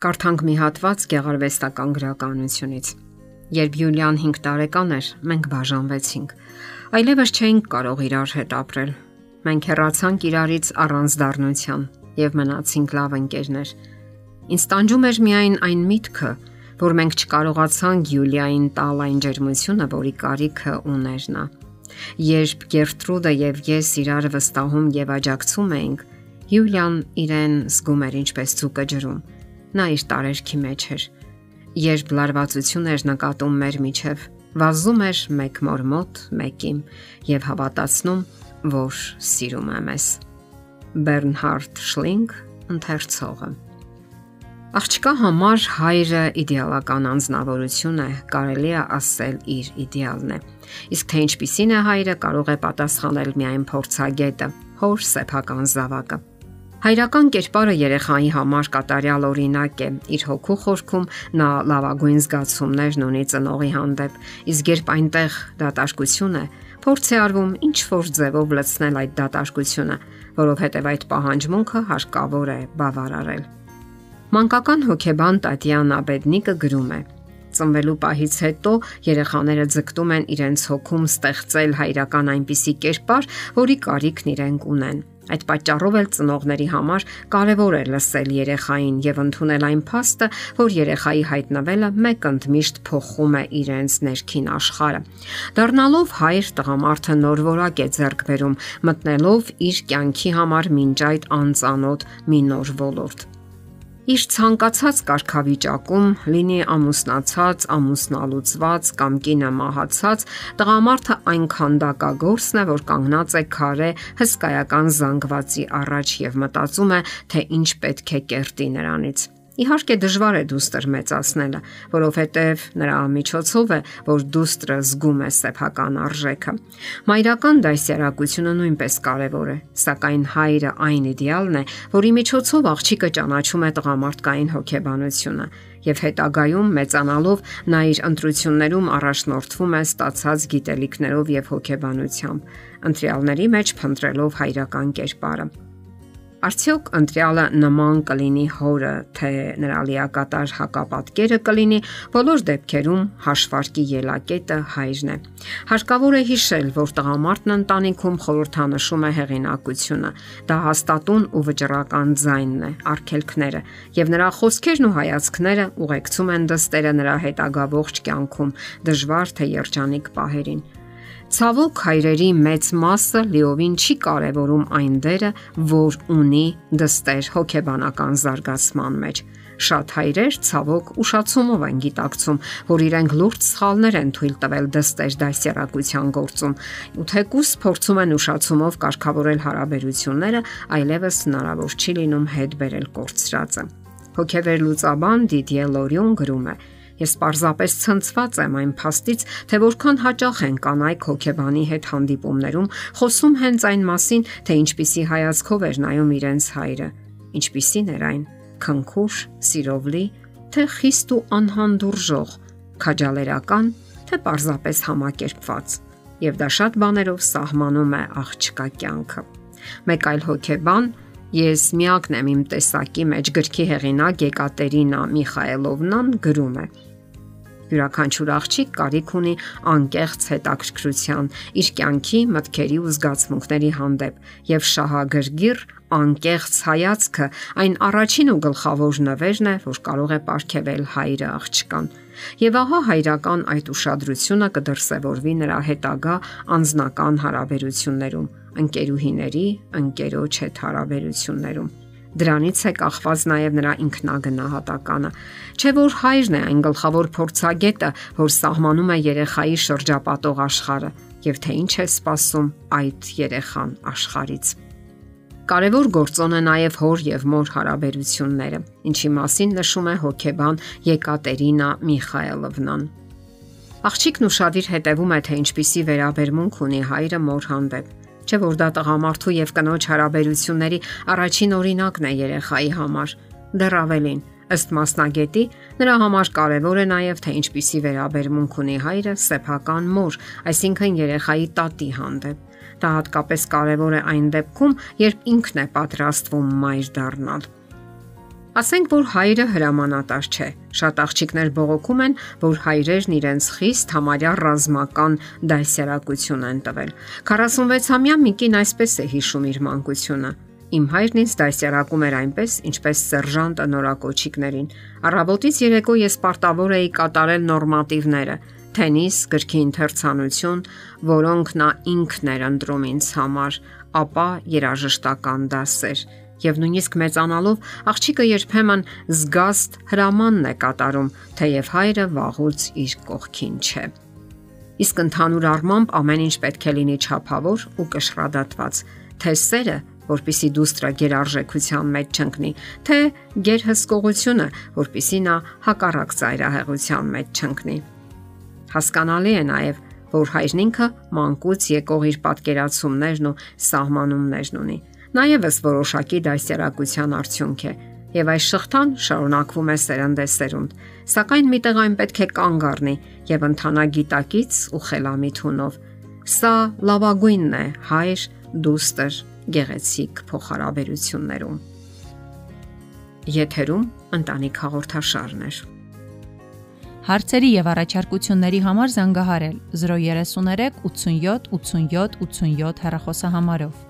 Կարդանք մի հատված գեղարվեստական գրականությունից։ Երբ Յուլիան 5 տարեկան էր, մենք բաժանվեցինք։ Այլևս չէինք կարող իրար հետ ապրել։ Մենք հեռացանք իրարից առանց դառնության եւ մնացինք լավ ընկերներ։ Ինձ տանջում էր միայն այն միտքը, որ մենք չկարողացանք Յուլիային տալ այն ջերմությունը, որի կարիքը ուներ նա։ Երբ Գերտրուդը եւ ես իրար վստահում եւ աջակցում էինք, Յուլիան իրեն զգում էր ինչպես ցուկը ջրում Նա իր տարերքի մեջ էր։ Երբ լարվածություն էր նկատում մեր միջև, վազում էր մեկ մոր մոտ, մեկին եւ հավատացնում, որ սիրում է մեզ։ Բերնհարդ Շլինգ ընթերցողը Աղջկա համար հայրը իդեալական անznավորություն է, կարելի է ասել իր իդեալն է։ Իսկ թե ինչպիսին է հայրը, կարող է պատասխանել միայն փորձագետը, հոր սեփական զավակը։ Հայրական կերպարը երեխայի համար կատարյալ օրինակ է։ Իր հոգու խորքում նա լավագույն զգացումներն ունի ծնողի հանդեպ, իսկ երբ այնտեղ դատարկություն է, փորձ է արվում ինչ որ ձևով լցնել այդ դատարկությունը, որովհետև այդ պահանջմունքը հարկավոր է բավարարել։ Մանկական հոգեբան Տատյանա Բեդնիկը գրում է. Ծնվելու պահից հետո երեխաները ձգտում են իրենց հոգում ստեղծել հայրական այնպիսի կերպար, որի կարիքն իրենք ունեն։ Այդ պատճառով էլ ծնողների համար կարևոր է լսել երեխային եւ ընդունել այն փաստը, որ երեխայի հայտնվելը մեկ ընդմիշտ փոխում է իրենց ներքին աշխարհը։ Դառնալով հայր տղամարդը նոր որակ է ձեռք բերում, մտնելով իր կյանքի համար մինչ այդ անծանոթ մի նոր ոլորտ իր ցանկացած կարգավիճակում, լինի ամուսնացած, ամուսնալուծված կամ կինը մահացած, տղամարդը այնքան դակագործն է, որ կանգնած է քարե հսկայական զանգվածի առաջ եւ մտածում է, թե ինչ պետք է կերտի նրանից։ Իհարկե դժվար է դուստրը մեծացնելը, որովհետև նրա միջոցով է, որ դուստրը զգում է սեփական արժեքը։ Մայրական դասյարակությունը նույնպես կարևոր է, սակայն հայրը այն իդեալն է, որի միջոցով աղջիկը ճանաչում է տղամարդկային հոգեբանությունը եւ հետագայում մեծանալով նա իր ընտրություններում առաջնորդվում է ստացած գիտելիքներով եւ հոգեբանությամբ, ընտրյալների մեջ փնտրելով հայրական կերպարը։ Արդյոք ընտրյալը նման կլինի հորը, թե նրա լիակատար հակապատկերը կլինի, բոլոր դեպքերում հաշվարկի ելակետը հայրն է։ Հարկավոր է հիշել, որ տղամարդն ընտանիքում խորհրդանշում է հեղինակությունը։ Դա հաստատուն ու վճռական ձայնն է, արգելքները, եւ նրա խոսքերն ու հայացքները ուղեկցում են դստերը նրա հետագա ողջ կյանքում, դժվար թե երջանիկ պահերին։ Ցավոք հայրերի մեծ մասը լիովին չի կարևորում այն դերը, որ ունի դստեր հոգեբանական զարգացման մեջ։ Շատ հայրեր ցավոք ուշացումով են գիտակցում, որ իրենք լուրջ սխալներ են թույլ տվել դստեր դասերակցության գործում, ու թեկուս փորձում են ուշացումով կարգավորել հարաբերությունները, այլևս հնարավոր չի լինում հետ բերել կորցրածը։ Հոգեվեր լուծաբան Դիդիե Լորիոն գրում է. Ես պարզապես ցնցված եմ այն փաստից, թե որքան հաճախ են կանայք հոգեբանի հետ հանդիպումներում խոսում հենց այն մասին, թե ինչպիսի հայացքով էր նայում իրենց հայրը, ինչպիսին էր այն՝ քնքուշ, սիրովլի, թե խիստ ու անհանդուրժող, քաջալերական, թե պարզապես համակերպված։ Եվ դա շատ բաներով սահմանում է աղջկա կյանքը։ Մեկ այլ հոգեբան Ես միակն եմ իմ տեսակի մեջ գրքի հեղինակ Եկատերինա Միխայելովնան գրում է. Յուրաքանչյուր աղջիկ կարիք ունի անկեղծ հետաքրքրության իր կյանքի, մտքերի ու զգացմունքների հանդեպ եւ շահագրգիռ անկեղծ հայացքը այն առաջին ու գլխավոր նվերն է, որ կարող է ապարգևել հայրը աղջկան։ Եվ ահա հայրական այդ ուշադրությունը կդրսևորվի նրա հետագա անznական հարաբերություններում, ընկերուհիների, ընկերոջ հետ հարաբերություններում Դրանից է կախված նաև նրա ինքնագնահատականը։ Չէ որ հայրն է այն գլխավոր փորձագետը, որ սահմանում է երեխայի շրջապատող աշխարհը եւ թե ինչ է սպասում այդ երեխան աշխարից։ Կարևոր գործոն է նաև հոր եւ մոր հարաբերությունները, ինչի մասին նշում է հոկեբան Եկատերինա Միխայելովնան։ Աղջիկն ուշադիր հետևում է թե ինչպիսի վերաբերմունք ունի հայրը մոր հանդեպ Չէ որ դա տղամարդու եւ կնոջ հարաբերությունների առաջին օրինակն է երեխայի համար։ Դեռ ավելին, ըստ մասնագետի, նրա համար կարևոր է նաև թե ինչպիսի վերաբերմունք ունի հայրը սեփական մոր, այսինքն երեխայի տատի հանդեպ։ Դա հատկապես կարևոր է այն դեպքում, երբ ինքն է պատրաստվում մայր դառնալ։ Ասենք որ հայրը հրամանատար չէ։ Շատ աղջիկներ բողոքում են, որ հայրերն իրենց խիստ համարյա ռազմական դասերակցություն են տվել։ 46-ամյա Միկին այսպես է հիշում իր մանկությունը. Իմ հայրն ինձ դասերակում էր այնպես, ինչպես սերժանտը նորակոչիկներին։ Առավոտից երեկո ես պարտավոր էի կատարել նորմատիվները՝ թենիս, գրքի ընթերցանություն, որոնք նա ինքն էր ընտրում ինձ համար, ապա երաժշտական դասեր եւ նույնիսկ մեծանալով աղջիկը երբեմն զգաստ հրամանն է կատարում, թեև հայրը վաղուց իր կողքին չէ։ Իսկ ընդհանուր առմամբ ամեն ինչ պետք է լինի ճափավոր ու կշռադատված, թե սերը, որpիսի դուստրը գերարժեքության մեջ չընկնի, թե գերհսկողությունը, որpիսի նա հակառակ ծայրահեղության մեջ չընկնի։ Հասկանալի է նաև, որ հայրն ինքը մանկուց եկող իր պատկերացումներն ու սահմանումներն ունի նա եւս որոշակի դասերակցության արդյունք է եւ այս շղթան շարունակվում է սերնդեսերունդ սակայն միտեղ այն պետք է կանգ առնի եւ ընթանա գիտակից ու խելամիտ հունով սա լավագույնն է հայր դուստր գեղեցիկ փոխհարաբերություններում եթերում ընտանիք հաղորդաշարն է Հարցերի եւ առաջարկությունների համար զանգահարել 033 87 87 87 հեռախոսահամարով